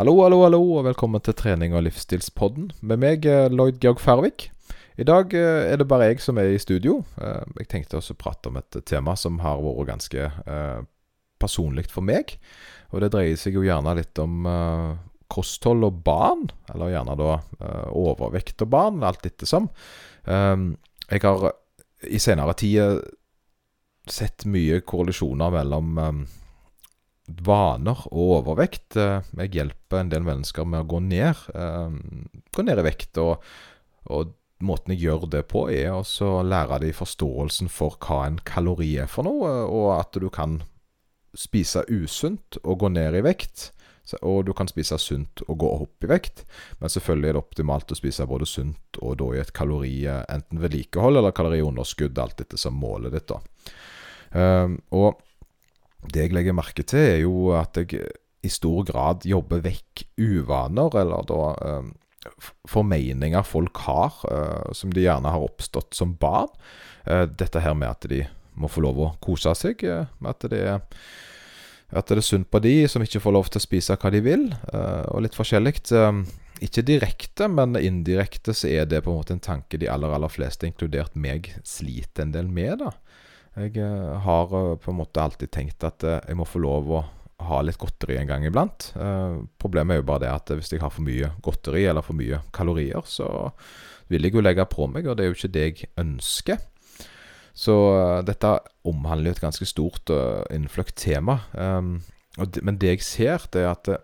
Hallo, hallo, hallo, og velkommen til trening- og livsstilspodden med meg, Lloyd Georg Færvik. I dag eh, er det bare jeg som er i studio. Eh, Jeg tenkte også å prate om et tema som har vært ganske eh, personlig for meg. Og det dreier seg jo gjerne litt om kosthold og barn, eller gjerne da overvekt og barn, alt ettersom. Jeg har i senere tid sett mye korrelisjoner mellom vaner og overvekt. Eh, Jeg hjelper en del mennesker med å gå ned, um, gå ned i vekt. Og, og måten jeg gjør det på, er å lære dem forståelsen for hva en kalori er for noe, og at du kan spise usunt og gå ned i vekt. Og du kan spise sunt og gå opp i vekt, men selvfølgelig er det optimalt å spise både sunt og da i et kalori eh, enten vedlikehold eller kaloriunderskudd, alt etter som målet ditt. da. Og det jeg legger merke til, er jo at jeg i stor grad jobber vekk uvaner, eller da f- formeninger folk har, eh, som de gjerne har oppstått som barn. Eh, dette her med at de må få lov å kose seg, eh, at det er at det er synd på de som ikke får lov til å spise hva de vil, eh, og litt forskjellig. Eh, Ikke direkte, men indirekte så er det på en måte en tanke de aller, aller fleste, inkludert meg, sliter en del med. da. Jeg eh, har eh, på en måte alltid tenkt at eh, jeg må få lov å ha litt godteri en gang iblant. Problemet er jo bare det at hvis jeg har for mye godteri eller for mye kalorier, så vil jeg jo legge på meg, og det er jo ikke det jeg ønsker. Så dette omhandler jo et ganske stort og innfløkt tema. Men det jeg ser, det er at det,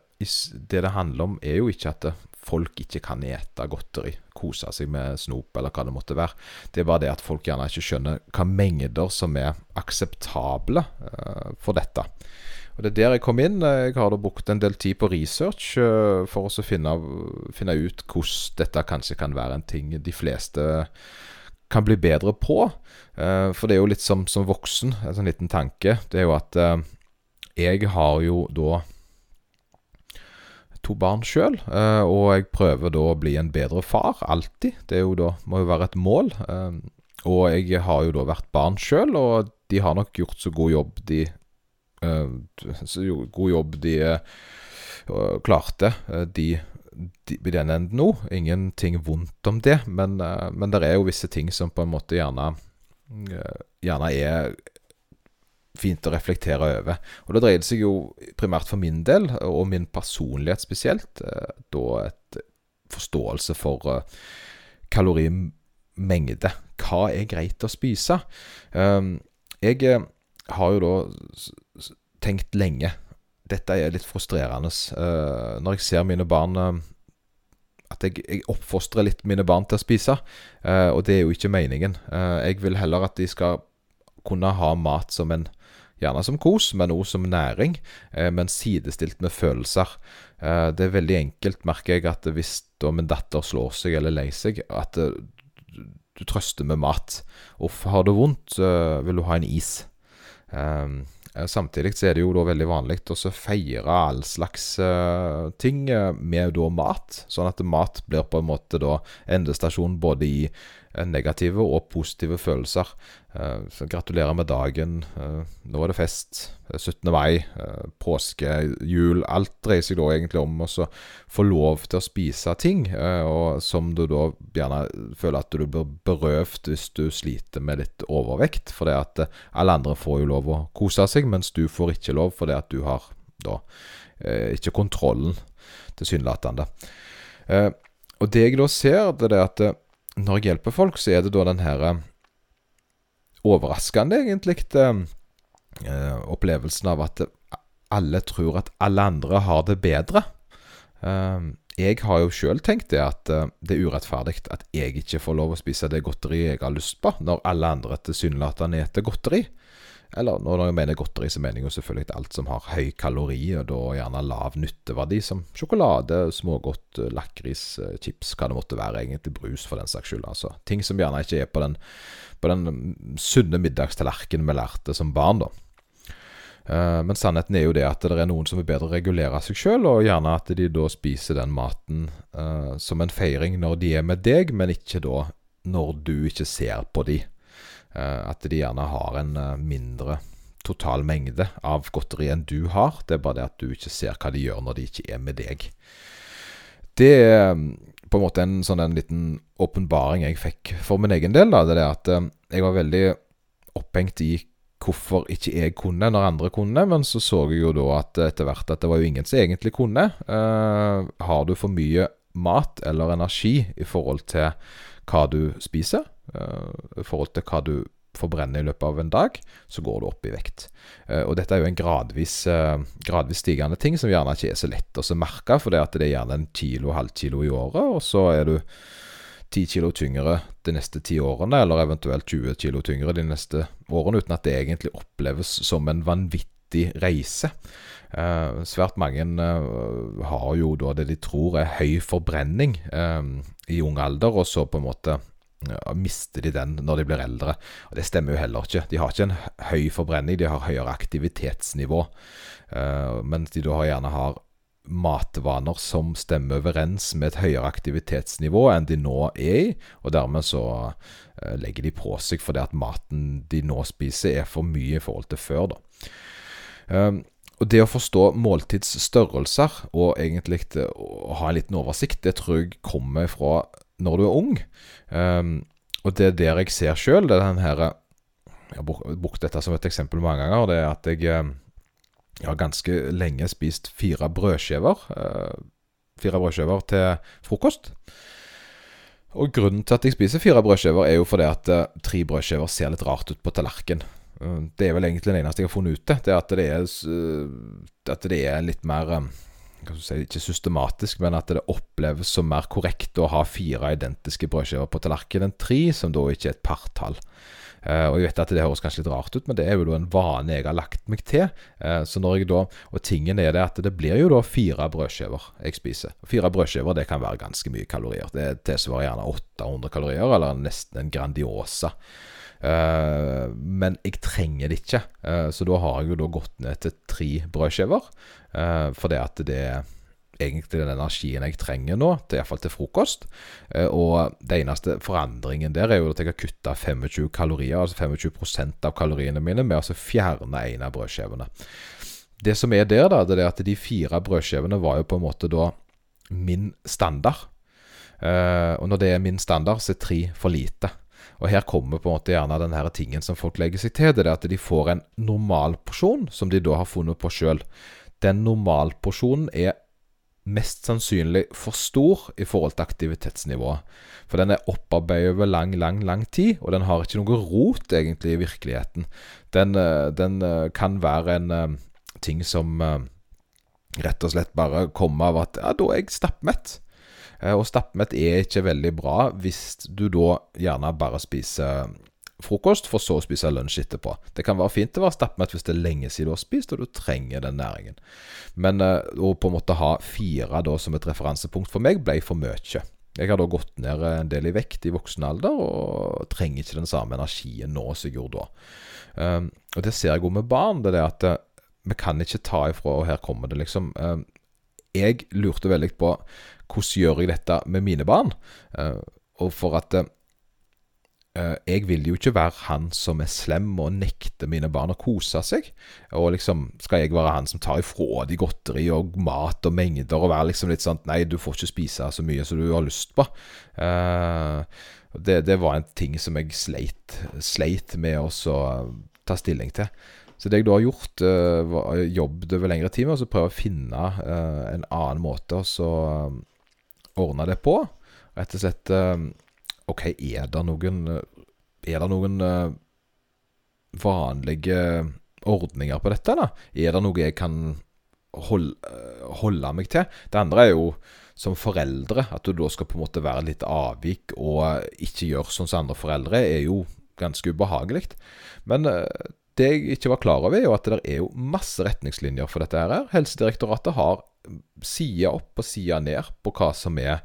det handler om, er jo ikke at folk ikke kan ete godteri, kose seg med snop eller hva det måtte være. Det er bare det at folk gjerne ikke skjønner hva mengder som er akseptable uh, for dette. Og Det er der jeg kom inn. Jeg har da brukt en del tid på research uh, for å finne, finne ut hvordan dette kanskje kan være en ting de fleste kan bli bedre på. Uh, for det er jo litt som, som voksen, en sånn liten tanke. Det er jo at jeg har jo da to barn sjøl, eh, og jeg prøver da å bli en bedre far. Alltid. Det jo da, må jo være et mål. Eh, og jeg har jo da vært barn sjøl, og de har nok gjort så god jobb de eh, Så god jobb de klarte, de i den enden nå. Ingenting vondt om det, men, men det er jo visse ting som på en måte gjerne Gjerne er fint å reflektere over. Og det dreier det seg jo primært for min del, og min personlighet spesielt, eh, da et forståelse for eh, kalorimengde. Hva er greit å spise? Um, jeg eh, har jo da tenkt lenge Dette er litt frustrerende. når jeg ser mine barn At jeg, jeg oppfostrer litt mine barn til å spise. og det er jo ikke meningen. Jeg vil heller at de skal kunne ha mat som en Gjerne som kos, men også som næring, eh, men sidestilt med følelser. Eh, det er veldig enkelt, merker jeg, at hvis da min datter slår seg eller lei seg, at eh, du, trøster med mat. Uff, har du vondt, vil du ha en is. Samtidig så er det jo da veldig vanlig å feire all slags uh, ting med da mat, sånn at mat blir på en måte da endestasjon både i negative og positive følelser. Eh, Så gratulerer med dagen. eh, Nå er det fest. eh, 17. mai, eh, påske, jul. Alt dreier seg da egentlig om å få lov til å spise ting, eh, og som du da gjerne føler at du blir berøvd hvis du sliter med litt overvekt. For det at eh, alle andre får jo lov å kose seg, mens du får ikke lov fordi at du har da eh, ikke kontrollen, tilsynelatende. Eh, og det jeg da ser, det er at eh, når jeg hjelper folk, så er det da den her eh, overraskende, egentlig, eh, eh, opplevelsen av at alle tror at alle andre har det bedre. Eh, jeg har jo sjøl tenkt det at eh, det er urettferdig at jeg ikke får lov å spise det godteriet jeg har lyst på, når alle andre tilsynelatende spiser godteri. Eller når jeg mener godteri, så mener jeg jo selvfølgelig alt som har høy kalori, og da gjerne lav nytteverdi, som sjokolade, smågodt, eh, lakris, eh, chips, hva det måtte være, egentlig brus for den saks skyld. Altså. Ting som gjerne ikke er på den, på den mm, sunne middagstallerkenen vi lærte som barn, da. Eh, Men sannheten er jo det at det er noen som vil bedre regulere seg sjøl, og gjerne at de da spiser den maten uh, som en feiring når de er med deg, men ikke da når du ikke ser på de. Eh, At de gjerne har en eh, mindre total mengde av godteri enn du har. Det er bare det at du ikke ser hva de gjør når de ikke er med deg. Det er mm, på en måte en sånn en liten åpenbaring jeg fikk for min egen del. Da. Det er det at eh, jeg var veldig opphengt i hvorfor ikke jeg kunne når andre kunne, men så så jeg jo da at etter hvert at det var jo ingen som egentlig kunne. Uh, har du for mye mat eller energi i forhold til hva du spiser, uh, i forhold til hva du forbrenner i løpet av en dag, så går du opp i vekt. Uh, og dette er jo en gradvis, gradvis, stigende ting som gjerne ikke er så lett å merke, for det, er gjerne en kilo, halv kilo i året, og så er du ti kilo tyngre de neste ti årene, eller eventuelt 20 kilo tyngre de neste årene, uten at det egentlig oppleves som en vanvittig reise. Eh, svært mange eh, har jo da det de tror er høy forbrenning eh, i ung alder, og så på en måte ja, mister de den når de blir eldre. Og Det stemmer jo heller ikke. De har ikke en høy forbrenning, de har høyere aktivitetsnivå. Eh, mens de da gjerne har matvaner som stemmer overens med et høyere aktivitetsnivå enn de nå er i, og dermed så uh, legger de på seg fordi at maten de nå spiser, er for mye i forhold til før. da. Um, og Det å forstå måltidsstørrelser og egentlig å ha en liten oversikt, det tror jeg kommer fra når du er ung. Um, og det er der jeg ser sjøl. Jeg har brukt dette som et eksempel mange ganger. Det er at jeg jeg har ganske lenge spist fire brødskiver. Eh, fire brødskiver til frokost. Og grunnen til at jeg spiser fire brødskiver, er jo fordi at uh, tre brødskiver ser litt rart ut på tallerken. Uh, det er vel egentlig det eneste jeg har funnet ut. Det er at det er, uh, at det er litt mer si, Ikke systematisk, men at det oppleves som mer korrekt å ha fire identiske brødskiver på tallerkenen enn tre, som da ikke er et partall. Og jeg vet at det høres kanskje litt rart ut, men det er jo da en vane jeg har lagt meg til. Så når jeg da, Og tingen er det at det blir jo da fire brødskiver jeg spiser. Fire brødskiver det kan være ganske mye kalorier. Det tilsvarer gjerne 800 kalorier, eller nesten en Grandiosa. Uh, men jeg trenger det ikke, så da har jeg jo da gått ned til tre brødskiver. for det at det er egentlig den energien jeg trenger nå, til, iallfall til frokost. Eh, og det eneste forandringen der er jo at jeg har kutta 25 kalorier, altså 25% av kaloriene mine, med å fjerne en av brødskjevene. Det som er der, da, det er at de fire brødskjevene var jo på en måte da min standard. Og når det er min standard, så er tre for lite. Og her kommer på en måte gjerne den her tingen som folk legger seg til. Det er at de får en normalporsjon, som de da har funnet på sjøl. Den normalporsjonen er mest sannsynlig for stor i forhold til aktivitetsnivået. For den er opparbeidet over lang, lang, lang tid, og den har ikke noe rot egentlig i virkeligheten. Den, eh, den eh, kan være en eh, ting som rett og slett bare kommer av at ja, da er jeg stappmett. Og stappmett er ikke veldig bra hvis du da gjerne bare spiser frokost, for så å spise lunsj etterpå. Det kan være fint å være stappmett hvis det er lenge siden du har spist, og du trenger den næringen. Men uh, å på en måte ha fire da som et referansepunkt for meg, ble for mye. Jeg har da gått ned en del i vekt i voksen alder, og trenger ikke den samme energien nå som jeg gjorde da. Um, og det ser jeg òg med barn. Det er at uh, vi kan ikke ta ifra, og her kommer det liksom uh, Jeg lurte veldig på hvordan gjør jeg dette med mine barn? og for at Eh, jeg vil jo ikke være han som er slem og nekter mine barn å kose seg. Og liksom skal jeg være han som tar ifra de godteri og mat og mengder, og være liksom litt sånn Nei, du får ikke spise så mye som du har lyst på. Det, det, var en ting som jeg sleit, sleit med å ta stilling til. Så det jeg da har gjort, uh, jobbet over lengre tid med å prøve å finne en annen måte å ordne det på. Rett og slett OK, er det noen Er det noen uh, vanlige ordninger på dette, da? Er det noe jeg kan holde, holde meg til? Det andre er jo som foreldre, at du da skal på en måte være litt avvik og ikke gjøre sånn som andre foreldre, er jo ganske ubehagelig. Men det jeg ikke var klar over, er jo at det er jo masse retningslinjer for dette. her. Helsedirektoratet har side opp og side ned på hva som er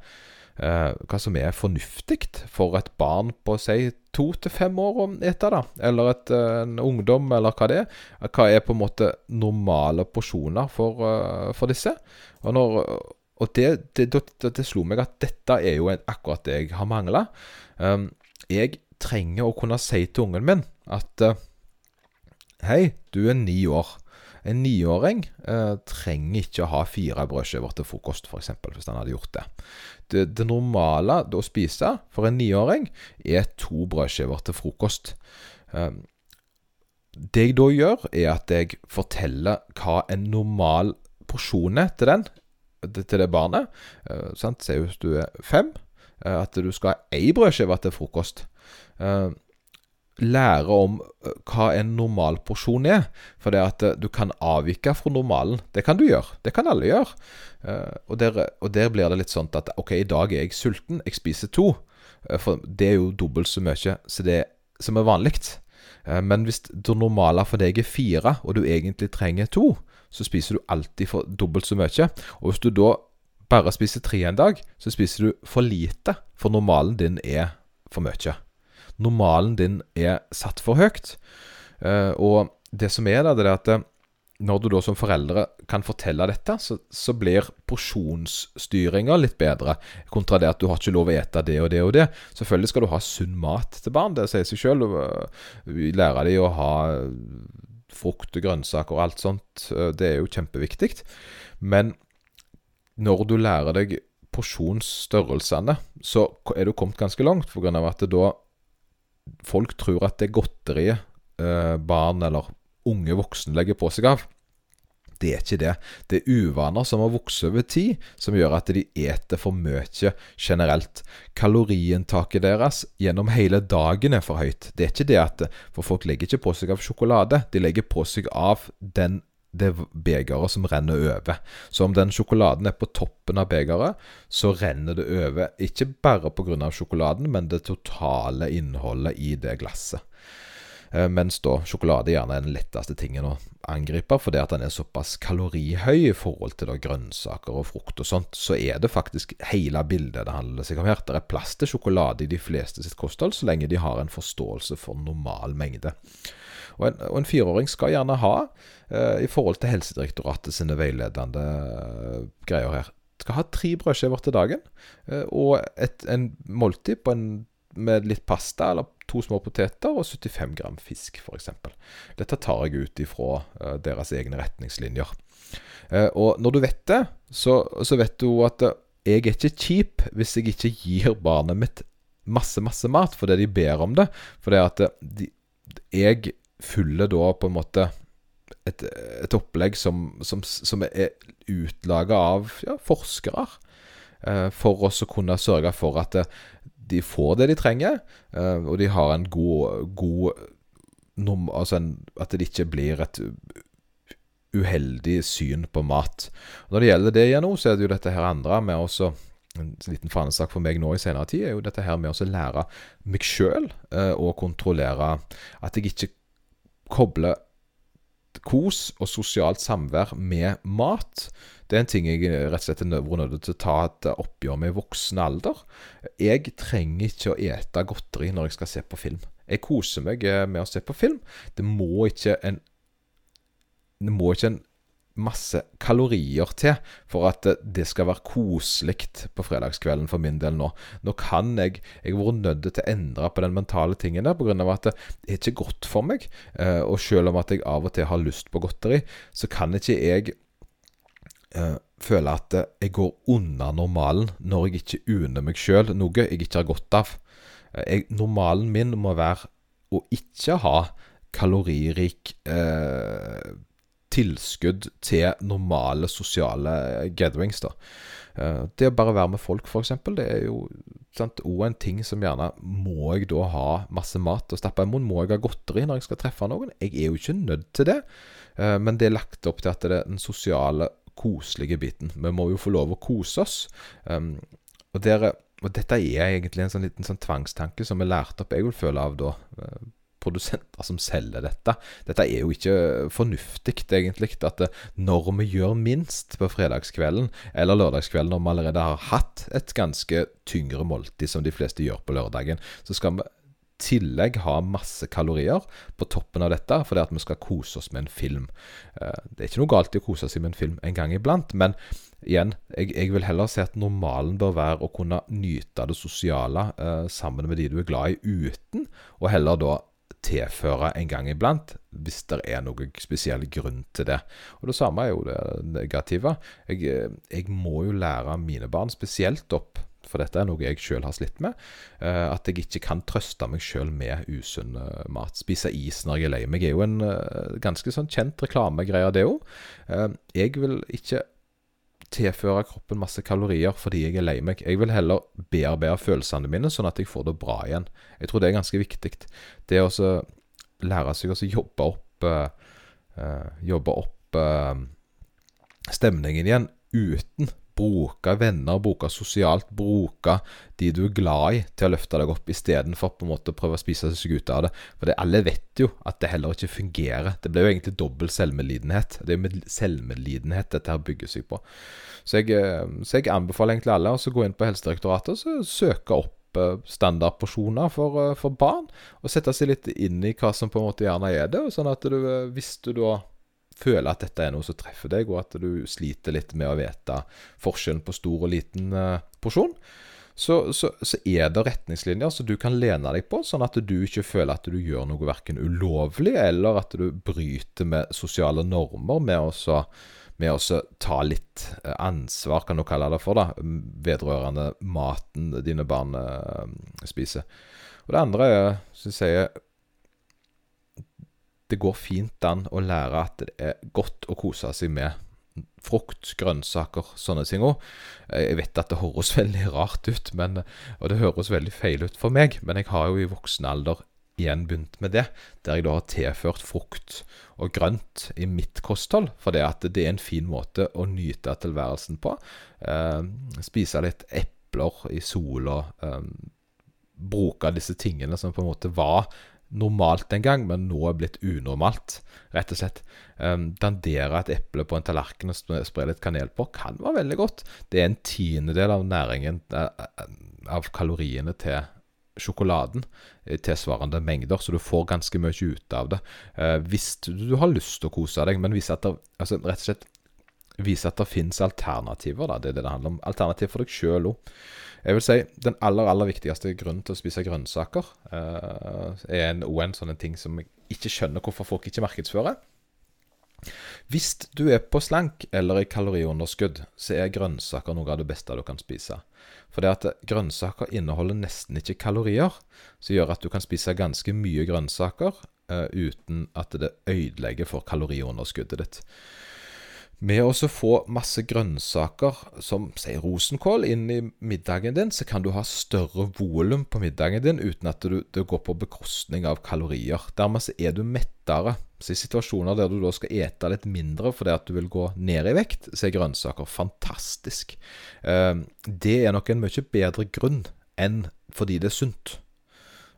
eh, hva som er fornuftig for et barn på si to til fem år å ete, da. Eller et, eh, en ungdom, eller hva det er. Hva er på en måte normale porsjoner for, uh, for disse? Og, når, og det, det, det, det, slo meg at dette er jo akkurat det jeg har mangla. Um, jeg trenger å kunne si til ungen min at uh, Hei, du er ni år. En niåring eh, trenger ikke å ha fire brødskiver til frokost, f.eks., hvis han hadde gjort det. det. Det, normale å spise for en niåring er to brødskiver til frokost. Eh, det jeg da gjør, er at jeg forteller hva en normal porsjon er til den, til det barnet. Eh? Se hvis du er fem, eh, at du skal ha ei brødskive til frokost. Eh, lære om eh, hva en normal porsjon er. For det at eh, du kan avvike fra normalen. Det kan du gjøre. Det kan alle gjøre. Eh, og der, og der blir det litt sånn at OK, i dag er jeg sulten. Jeg spiser to. For det er jo dobbelt så mye så det, som er vanlig. Men hvis det normale for deg er fire, og du egentlig trenger to, så spiser du alltid for dobbelt så mye. Og hvis du da bare spiser tre en dag, så spiser du for lite, for normalen din er for mye normalen din er satt for høyt. Uh, og det som er da, det er at eh, når du da som foreldre kan fortelle dette, så, så blir porsjonsstyringa litt bedre. Kontra det at du har ikke lov å ete det og det og det. Selvfølgelig skal du ha sunn mat til barn, det sier seg sjøl. Vi lærer dem å ha frukt og grønnsaker og alt sånt. Det er jo kjempeviktig. Men når du lærer deg porsjonsstørrelsene, så er du kommet ganske langt. Av at da folk tror at det er godteriet eh, barn eller unge voksne legger på seg av. Det er ikke det. Det er uvaner som har vokst over tid, som gjør at de eter for mye generelt. Kaloriinntaket deres gjennom hele dagen er for høyt. Det er ikke det at For folk legger ikke på seg av sjokolade. De legger på seg av den det begeret som renner over. Så om den sjokoladen er på toppen av begeret, så renner det over. Ikke bare pga. sjokoladen, men det totale innholdet i det glasset. Eh, mens da sjokolade gjerne er den letteste tingen å angripe, fordi at den er såpass kalorihøy i forhold til da grønnsaker og frukt og sånt, så er det faktisk hele bildet det handler seg om her. Det er plass til sjokolade i de fleste sitt kosthold, så lenge de har en forståelse for normal mengde. Og en, og en fireåring skal gjerne ha, eh, i forhold til Helsedirektoratet sine veiledende eh, greier her, skal ha tre brødskiver til dagen eh, og et en måltid en, med litt pasta eller to små poteter og 75 gram fisk, f.eks. Dette tar jeg ut ifra uh, deres egne retningslinjer. Uh, og når du vet det, så, så vet du at uh, jeg er ikke kjip hvis jeg ikke gir barnet mitt masse, masse mat fordi de ber om det. For det at de, jeg fyller da på en måte et, et opplegg som, som, som er utlaga av ja, forskere. For oss å kunne sørge for at eh, de får det de trenger, eh, og de har en god, god Altså en, at det ikke blir et uheldig syn på mat. Når det gjelder det igjen nå, så er det jo dette her andre med også en liten fanesak for meg nå i senere tid, er jo dette her med å lære meg sjøl eh, å kontrollere at jeg ikke koble kos og sosialt samvær med mat. Det er en ting jeg rett og slett er nødt til å ta et oppgjør med i voksen alder. Jeg trenger ikke å ete godteri når jeg skal se på film. Jeg koser meg med å se på film. Det må ikke en Det må ikke en masse kalorier til for at det skal være koselig på fredagskvelden for min del nå. Nå kan jeg Jeg har vært nødt til å endre på den mentale tingen der pga. at det er ikke godt for meg. Eh, og selv om at jeg av og til har lyst på godteri, så kan ikke jeg uh, føle at jeg går unna normalen når jeg ikke unner meg sjøl noe jeg ikke har godt av. Jeg, normalen min må være å ikke ha kaloririk uh, tilskudd til normale sosiale gatherings. da. Eh, det å bare være med folk, f.eks., det er jo òg en ting som gjerne Må jeg da ha masse mat å stappe i munnen? Må jeg ha godteri når jeg skal treffe noen? Jeg er jo ikke nødt til det, eh, men det er lagt opp til at det er den sosiale, koselige biten. Vi må jo få lov å kose oss. Um, og, der, og dette er egentlig en sånn liten sånn tvangstanke som er lært opp, jeg vil føle av da eh, produsenter som selger dette. Dette er jo ikke fornuftig, egentlig. At når vi gjør minst på fredagskvelden eller lørdagskvelden, når vi allerede har hatt et ganske tyngre måltid som de fleste gjør på lørdagen, så skal vi tillegg ha masse kalorier på toppen av dette fordi at vi skal kose oss med en film. Eh, det er ikke noe galt i å kose seg med en film en gang iblant, men igjen, jeg, jeg vil heller si at normalen bør være å kunne nyte det sosiale eh, sammen med de du er glad i, uten, og heller da tilføre en gang iblant, hvis det er noe spesiell grunn til det. Og det samme er jo det negative. Jeg, eh, jeg må jo lære mine barn spesielt opp for dette er noe jeg sjøl har slitt med. Uh, at jeg ikke kan trøste meg sjøl med usunn uh, mat. Spise is når jeg er lei meg er jo en ganske sånn kjent reklamegreie, det òg. jeg vil ikke tilføre kroppen masse kalorier fordi jeg er lei meg. Jeg vil heller bearbeide følelsene mine, sånn at jeg får det bra igjen. Jeg tror det er ganske viktig. Det å lære seg å jobbe opp uh, Jobbe opp uh, stemningen igjen uten bruke venner, bruke sosialt, bruke de du er glad i, til å løfte deg opp, istedenfor på en måte å prøve å spise seg ut av det. For det, alle vet jo at det heller ikke fungerer. Det blir jo egentlig dobbel selvmedlidenhet. Det er jo selvmedlidenhet dette her bygger seg på. Så jeg, eh, så jeg anbefaler egentlig alle å gå inn på Helsedirektoratet og søke opp eh, standardporsjoner for, eh, for, barn, og sette seg litt inn i hva som på en måte gjerne er det. sånn at du, hvis du da føler at dette er noe som treffer deg, og at du sliter litt med å vite forskjellen på stor og liten uh, porsjon, så, så, så, er det retningslinjer som du kan lene deg på, sånn at du ikke føler at du gjør noe verken ulovlig, eller at du bryter med sosiale normer med å, med å ta litt eh, ansvar, kan du kalle det for, da, vedrørende maten dine barn uh, spiser. Og det andre er, syns jeg, det går fint an å lære at det er godt å kose seg med frukt, grønnsaker, sånne ting òg. Jeg vet at det høres veldig rart ut, men, og det høres veldig feil ut for meg, men jeg har jo i voksen alder igjen begynt med det, der jeg da har tilført frukt og grønt i mitt kosthold, for det at det er en fin måte å nyte tilværelsen på. Eh, spise litt epler i sola. Eh, bruke disse tingene som på en måte var normalt en gang, men nå er blitt unormalt, rett og slett. Um, dandere et eple på en tallerken og spre litt kanel på kan være veldig godt. Det er en tiendedel av næringen uh, av kaloriene til sjokoladen i tilsvarende mengder, så du får ganske mye ut av det. Uh, hvis du, har lyst til å kose deg, men hvis at det, altså, rett og slett vise at det finnes alternativer. Da. Det er det det handler om. Alternativ for deg sjøl òg. Jeg vil si Den aller aller viktigste grunnen til å spise grønnsaker uh, er en, en sånn ting som jeg ikke skjønner hvorfor folk ikke markedsfører. Hvis du er på slank eller i kaloriunderskudd, så er grønnsaker noe av det beste du kan spise. For det at grønnsaker inneholder nesten ikke kalorier, som gjør at du kan spise ganske mye grønnsaker uh, uten at det ødelegger for kaloriunderskuddet ditt. Med å få masse grønnsaker, som si rosenkål, inn i middagen din, så kan du ha større volum på middagen din uten at du, det går på bekostning av kalorier. Dermed så er du mettere. Så I situasjoner der du da skal ete litt mindre fordi at du vil gå ned i vekt, så er grønnsaker fantastisk. Uh, det er nok en mye bedre grunn enn fordi det er sunt,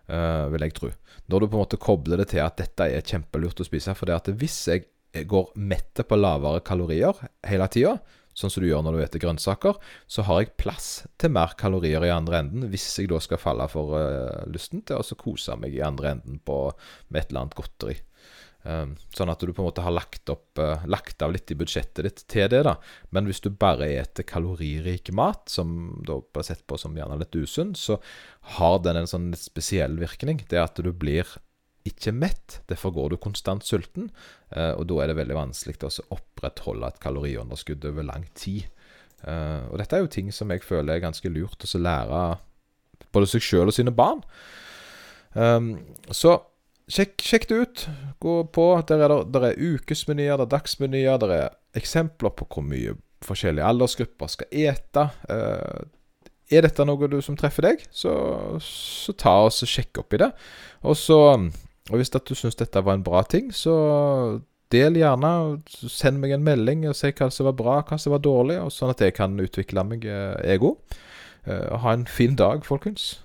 uh, vil jeg tro. Når du på en måte kobler det til at dette er kjempelurt å spise. For det at hvis jeg går mette på lavere kalorier hele tida, sånn som du gjør når du spiser grønnsaker, så har jeg plass til mer kalorier i andre enden hvis jeg da skal falle for uh, lysten til å kose meg i andre enden på, med et eller annet godteri. Um, sånn at du på en måte har lagt, opp, uh, lagt av litt i budsjettet ditt til det. da Men hvis du bare spiser kaloririk mat, som da blir sett på som gjerne litt usunn, så har den en sånn spesiell virkning. Det at du blir ikke mett. Derfor går du konstant sulten, eh, og da er det veldig vanskelig å opprettholde et kaloriunderskudd over lang tid. Eh, og dette er jo ting som jeg føler er ganske lurt å lære både seg sjøl og sine barn. Um, så sjekk, sjekk, det ut. Gå på. Der er, der er ukesmenyer, der er dagsmenyer, der er eksempler på hvor mye forskjellige aldersgrupper skal ete. Uh, er dette noe du som treffer deg, så, så ta oss og sjekk opp i det. Og så og hvis du syns dette var en bra ting, så del gjerne. Send meg en melding og si hva som var bra, hva som var dårlig, sånn at jeg kan utvikle meg, eh, òg. Uh, ha en fin dag, folkens.